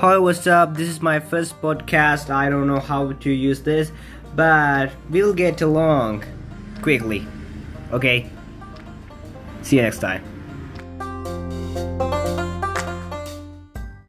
Hi, what's up? This is my first podcast. I don't know how to use this, but we'll get along quickly. Okay? See you next time.